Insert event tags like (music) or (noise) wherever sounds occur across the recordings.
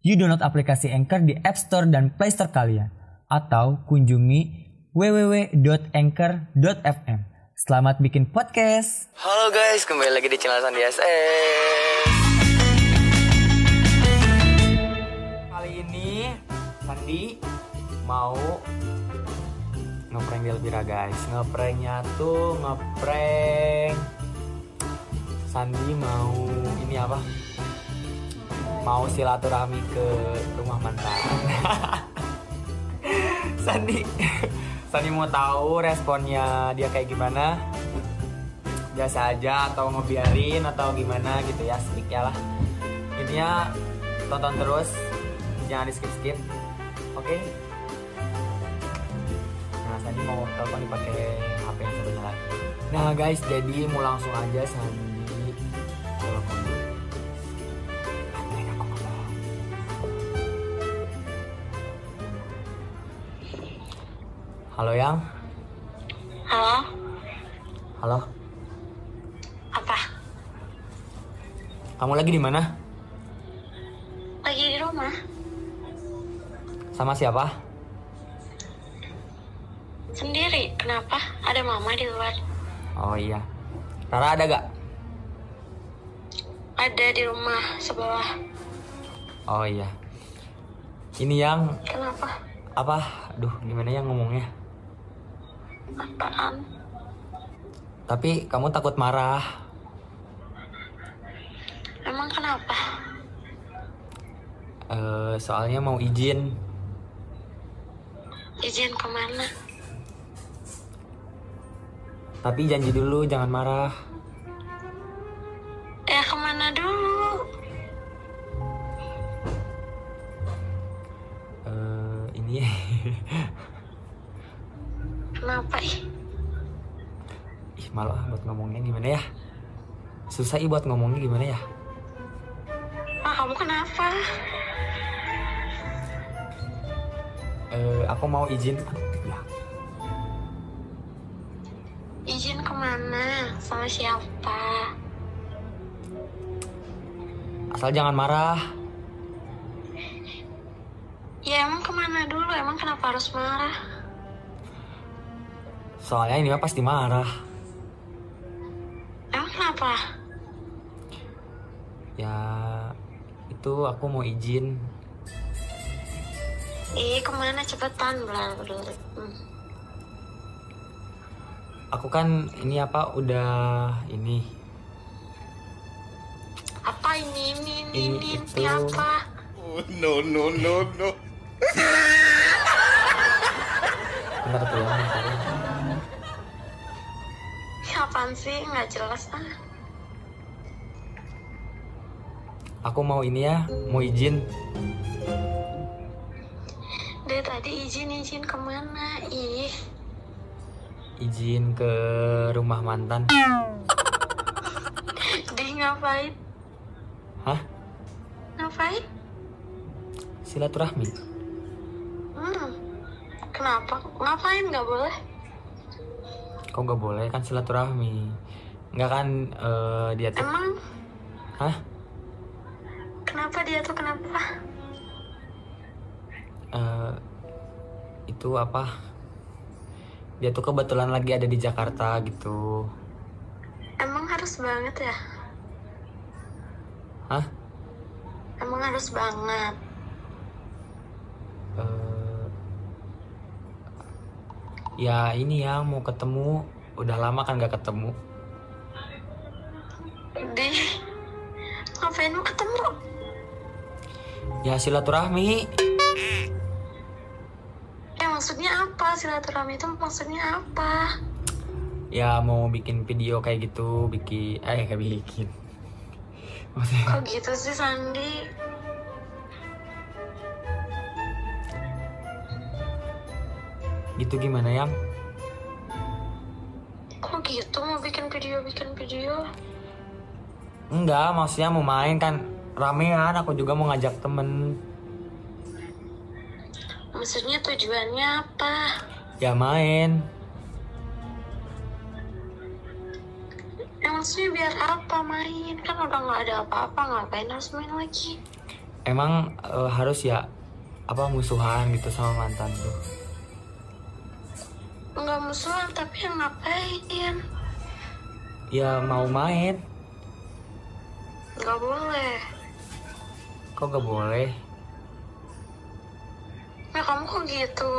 You download aplikasi Anchor di App Store dan Play Store kalian. Atau kunjungi www.anchor.fm. Selamat bikin podcast. Halo guys, kembali lagi di channel Sandi SS. Kali ini Sandi mau ngeprank Delvira guys. Ngepranknya tuh ngeprank Sandi mau ini apa? Mau silaturahmi ke rumah mantan. (laughs) Sandi. Sandi mau tahu responnya dia kayak gimana? Biasa aja atau ngebiarin atau gimana gitu ya sedikit lah. Intinya tonton terus. Jangan di skip skip oke? Nah Sandi mau telepon dipakai HP yang lagi. Nah guys jadi mau langsung aja Sandi Halo yang Halo, halo apa? kamu lagi di mana Lagi di rumah? sama siapa Sendiri? Kenapa? Ada mama di luar? oh iya Rara ada gak Ada di rumah sebelah. Oh iya. Ini yang Kenapa? apa? Aduh, gimana ya ngomongnya? Apaan? Tapi kamu takut marah. Emang kenapa? Eh, soalnya mau izin. Izin ke mana? Tapi janji dulu jangan marah. Ya ke mana dulu? Eh, ini (laughs) Kenapa ih? ih malu ah buat ngomongnya gimana ya? Susah ih buat ngomongnya gimana ya? Ah kamu kenapa? Eh, aku mau izin. Ya, Izin ke mana? Sama siapa? asal jangan marah. Ya emang ke mana dulu? Emang kenapa harus marah? Soalnya ini mah pasti marah. Emang kenapa? Ya itu aku mau izin. Ih ke mana cepetan? Bla. Hmm. Aku kan ini apa udah ini Apa ini ini ini Ini ini, itu. apa? no, no, no, no. bentar tuh ya, bentar ya. Apaan sih? Nggak jelas ah. Aku mau ini ya, mau izin. Dari tadi izin-izin ke mana? Ih, Izin ke rumah mantan. deh ngapain? Hah? Ngapain? Silaturahmi. Hmm. Kenapa? Ngapain nggak boleh? Kok nggak boleh kan silaturahmi? Nggak kan eh, dia tuh. Emang Hah? kenapa dia tuh kenapa? Eh, itu apa? Dia tuh kebetulan lagi ada di Jakarta gitu. Emang harus banget ya? Hah? Emang harus banget. Ya ini ya mau ketemu. Udah lama kan nggak ketemu. Deh, ngapain mau ketemu? Ya silaturahmi. Ya maksudnya apa? Silaturahmi itu maksudnya apa? Ya mau bikin video kayak gitu, bikin eh kayak bikin. Maksudnya Kok gitu sih Sandi? Gitu gimana yang? Kok gitu mau bikin video bikin video? Enggak, maksudnya mau main kan ramean. Aku juga mau ngajak temen. Maksudnya tujuannya apa? Ya main. Ya maksudnya biar apa main? Kan udah nggak ada apa-apa ngapain harus main lagi? Emang eh, harus ya apa musuhan gitu sama mantan tuh? Nggak musuhan tapi yang ngapain? Ya mau main. Nggak boleh. Kok gak boleh? Ya kamu kok gitu?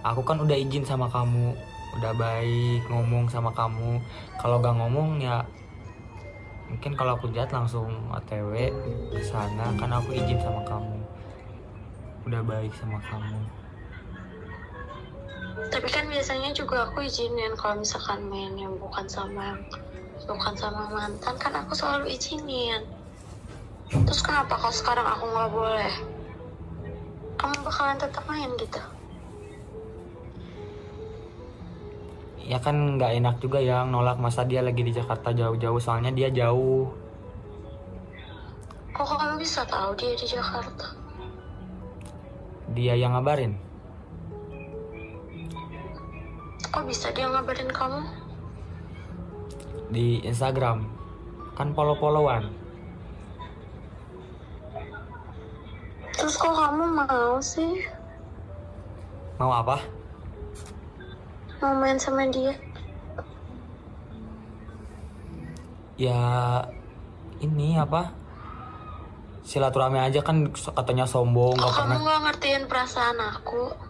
Aku kan udah izin sama kamu, udah baik ngomong sama kamu. Kalau gak ngomong ya mungkin kalau aku jahat langsung otw ke sana kan aku izin sama kamu. Udah baik sama kamu. Tapi kan biasanya juga aku izinin kalau misalkan main yang bukan sama bukan sama mantan kan aku selalu izinin. Terus kenapa kalau sekarang aku nggak boleh? Kamu bakalan tetap main gitu? Ya kan nggak enak juga yang nolak masa dia lagi di Jakarta jauh-jauh soalnya dia jauh. Kok kamu bisa tahu dia di Jakarta? Dia yang ngabarin. Kok bisa dia ngabarin kamu? di Instagram kan follow-followan Terus kok kamu mau sih? mau apa Mau main sama dia? ya ini apa silaturahmi aja kan katanya sombong Kok kamu pernah nggak ngertiin perasaan aku?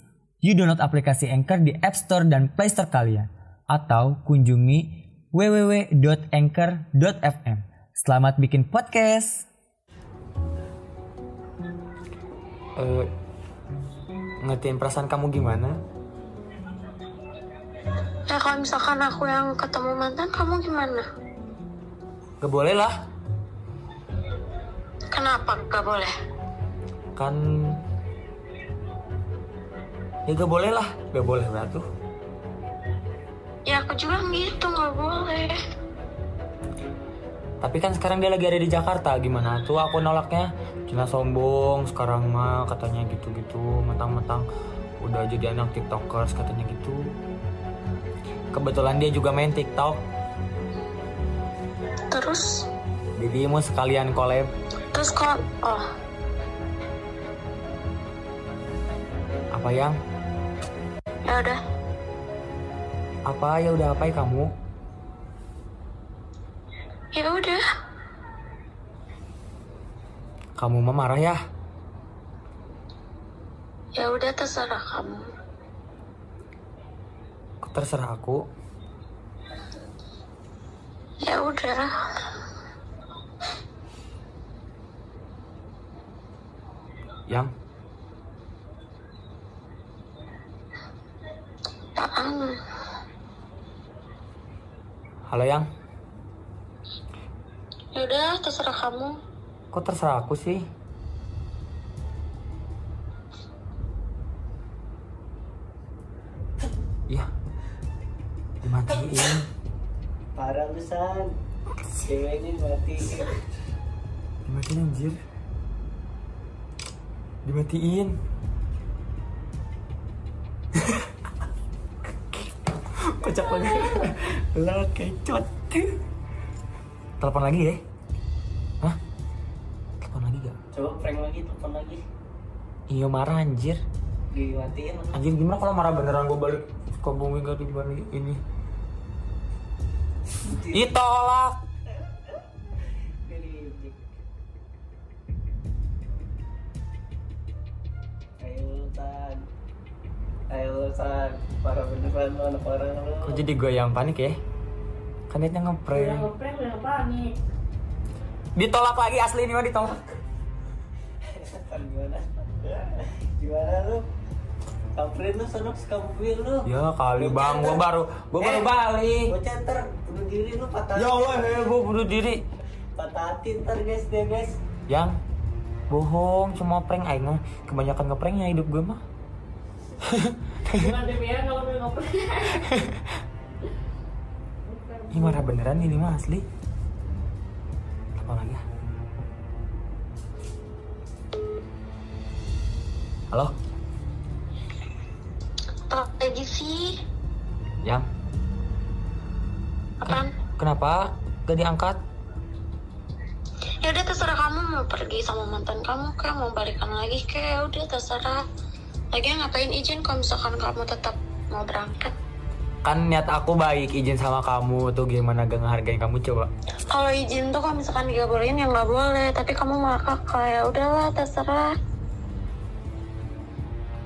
You download aplikasi Anchor di App Store dan Play Store kalian. Atau kunjungi www.anchor.fm. Selamat bikin podcast! Eh, ngertiin perasaan kamu gimana Ya kalau misalkan aku yang ketemu mantan, kamu gimana? gak boleh lah Kenapa gak boleh? kan ya gak boleh lah. Gak boleh batu Ya aku juga gitu, gak boleh. tapi kan sekarang dia lagi ada di Jakarta. Gimana tuh aku nolaknya. Cina sombong sekarang mah katanya gitu-gitu mentang-mentang udah jadi anak tiktokers katanya gitu. Kebetulan dia juga main tiktok. Terus, jadi mau sekalian collab. Terus kok, oh, apa yang ya udah. apa ya udah apa ya kamu Ya udah. kamu mah marah ya Ya udah terserah kamu. Terserah aku Ya udah. yang halo yang. Ya udah terserah kamu. kok terserah aku sih? Iya. Dimatiin. Parah lu San Ceweknya mati dimatiin anjir. Dimatiin (laughs) kocak banget lah kecot. Telepon lagi ya? Hah? Telepon lagi gak Coba prank lagi, telepon lagi. Iya marah anjir. Dimatiin. Anjir gimana kalau marah beneran gue balik ke bumi gak dibalik ini? Ih Ayo San, parah beneran lu anak orang lu. Kok jadi gue yang panik ya? Kan dia ngeprank. Udah ngeprank udah panik. Ditolak lagi asli ini mah ditolak. Gimana? Gimana lu? Samperin lu sonok sekampir lu. Ya kali bang, gue baru gue baru Eh. balik. Bocah ntar bunuh diri lu patah. Ya Allah, ya gue bunuh diri. Patah hati ntar guys deh guys. Yang bohong cuma prank aing kebanyakan ngepranknya hidup gue mah. Ya kalau? Ini marah beneran ini mah asli. Apa lagi? Halo, Apa lagi sih? yang Apaan? kenapa gak diangkat? Ya udah terserah kamu mau pergi sama mantan kamu kayak mau balikan lagi kayak udah terserah. Lagian ngapain izin kalau misalkan kamu tetap mau berangkat? Kan niat aku baik izin sama kamu tuh gimana gak ngehargain kamu coba. Kalau izin tuh kalau misalkan nggak bolehin ya nggak boleh. Tapi kamu malah kakak ya udahlah terserah.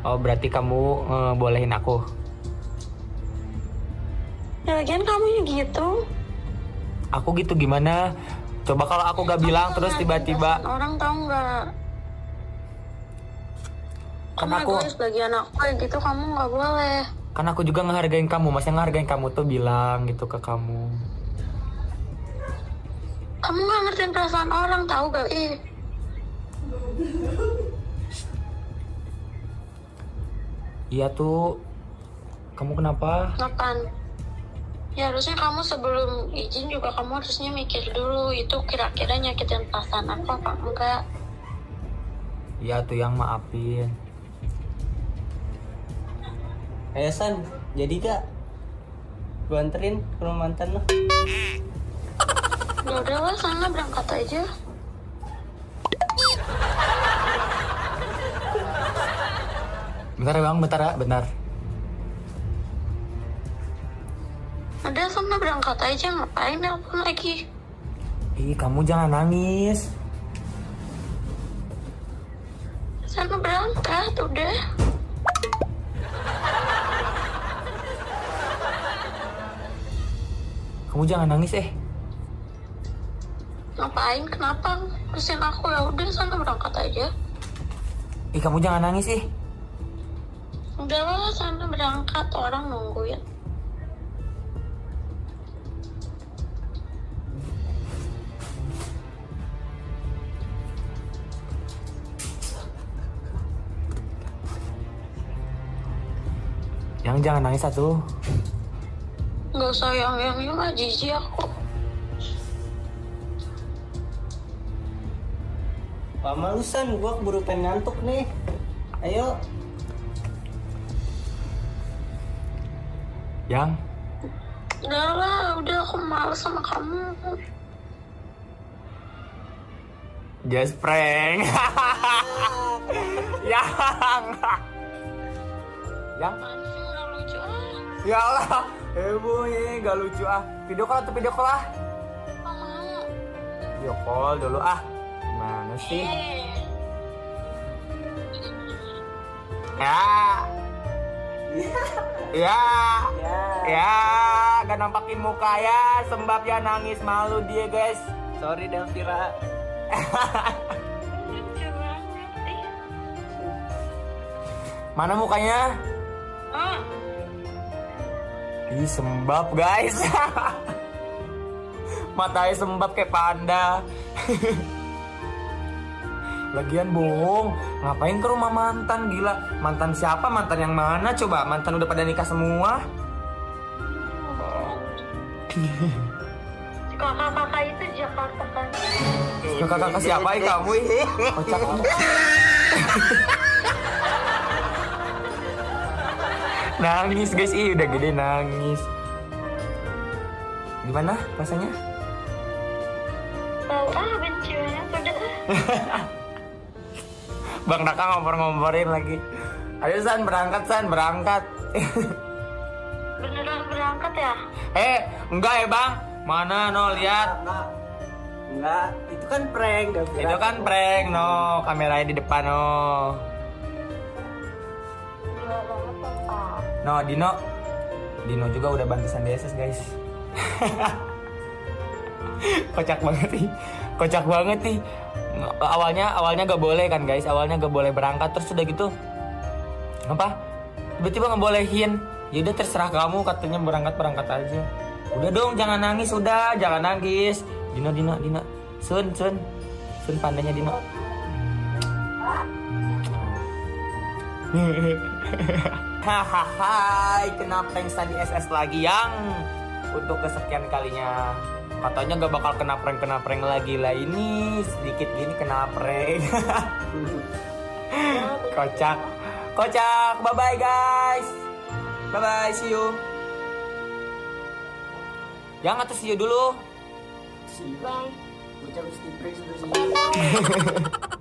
Oh berarti kamu ngebolehin aku. Ya lagian kamu gitu. Aku gitu gimana? Coba kalau aku gak bilang Kamu terus ngertiin tiba-tiba orang tahu nggak? Kamu aku egois bagian aku kayak gitu kamu nggak boleh. kan aku juga ngehargain kamu. Masnya ngehargain kamu tuh bilang gitu ke kamu. Kamu nggak ngertiin perasaan orang tahu gak? Ih, Iya tuh. Kamu kenapa? ngapain? Ya harusnya kamu sebelum izin juga kamu harusnya mikir dulu itu kira-kira nyakitin perasaan aku apa enggak. Iya tuh yang maafin. Ayo San, jadi gak? Lu anterin ke rumah mantan lu. Ya udahlah sana berangkat aja. Bentar ya bang, bentar ya, bentar. Udah sana berangkat aja ngapain nelpon lagi? Ih kamu jangan nangis. Sana berangkat udah. Kamu jangan nangis eh. Ngapain? Kenapa? Terusin aku ya udah sana berangkat aja. Ih kamu jangan nangis eh. Udahlah sana berangkat orang nungguin. Yang jangan nangis satu. Gak usah yang yang yang jijik aku. Lama lu San, gua keburu pengen ngantuk nih. Ayo, Yang Udahlah, udah aku males sama kamu. just prank. (laughs) yang. yang. Nggak ah? Ya Allah. Heboh ya, gak lucu ah. Video call atau video call ah? Mau? Video call dulu ah. Gimana sih? Eh, Ya. Ya. ya. Ya, gak nampakin muka ya, sembab ya nangis malu dia guys. Sorry Delvira. Eh, (laughs) Mana mukanya? ah, Ih, sembab guys. (laughs) Matanya sembab kayak panda. (laughs) Lagian bohong, ngapain ke rumah mantan gila? Mantan siapa? Mantan yang mana coba? Mantan udah pada nikah semua? kakak-kakak itu Jakarta kan? Kakak-kakak siapa ya kamu? Kocak (laughs) nangis guys, ih udah gede nangis. Gimana rasanya? Tahu ah benci banget udah. (laughs) Bang Raka ngompor-ngomporin lagi. Ayo San berangkat San berangkat. (laughs) Beneran berangkat ya? eh enggak ya Bang. Mana no lihat. Enggak. Enggak, itu kan prank. Itu kan prank no kameranya di depan no. No, Dino. Dino juga udah bantu Sandeses, guys. (laughs) Kocak banget nih. Kocak banget nih. Awalnya awalnya gak boleh kan, guys. Awalnya gak boleh berangkat terus udah gitu. Apa? Tiba-tiba ngebolehin. Ya udah terserah kamu katanya berangkat berangkat aja. Udah dong, jangan nangis udah, jangan nangis. Dino, Dino, Dino. Sun, Sun. Sun pandanya Dino. (laughs) Hahaha, kena prank tadi SS lagi yang? Untuk kesekian kalinya. Katanya gak bakal kena prank kena prank lagi lah ini. Sedikit gini kena prank. (laughs) Kocak. Kocak. Bye bye guys. Bye bye see you. Yang atau see you dulu? Si Bye. (laughs)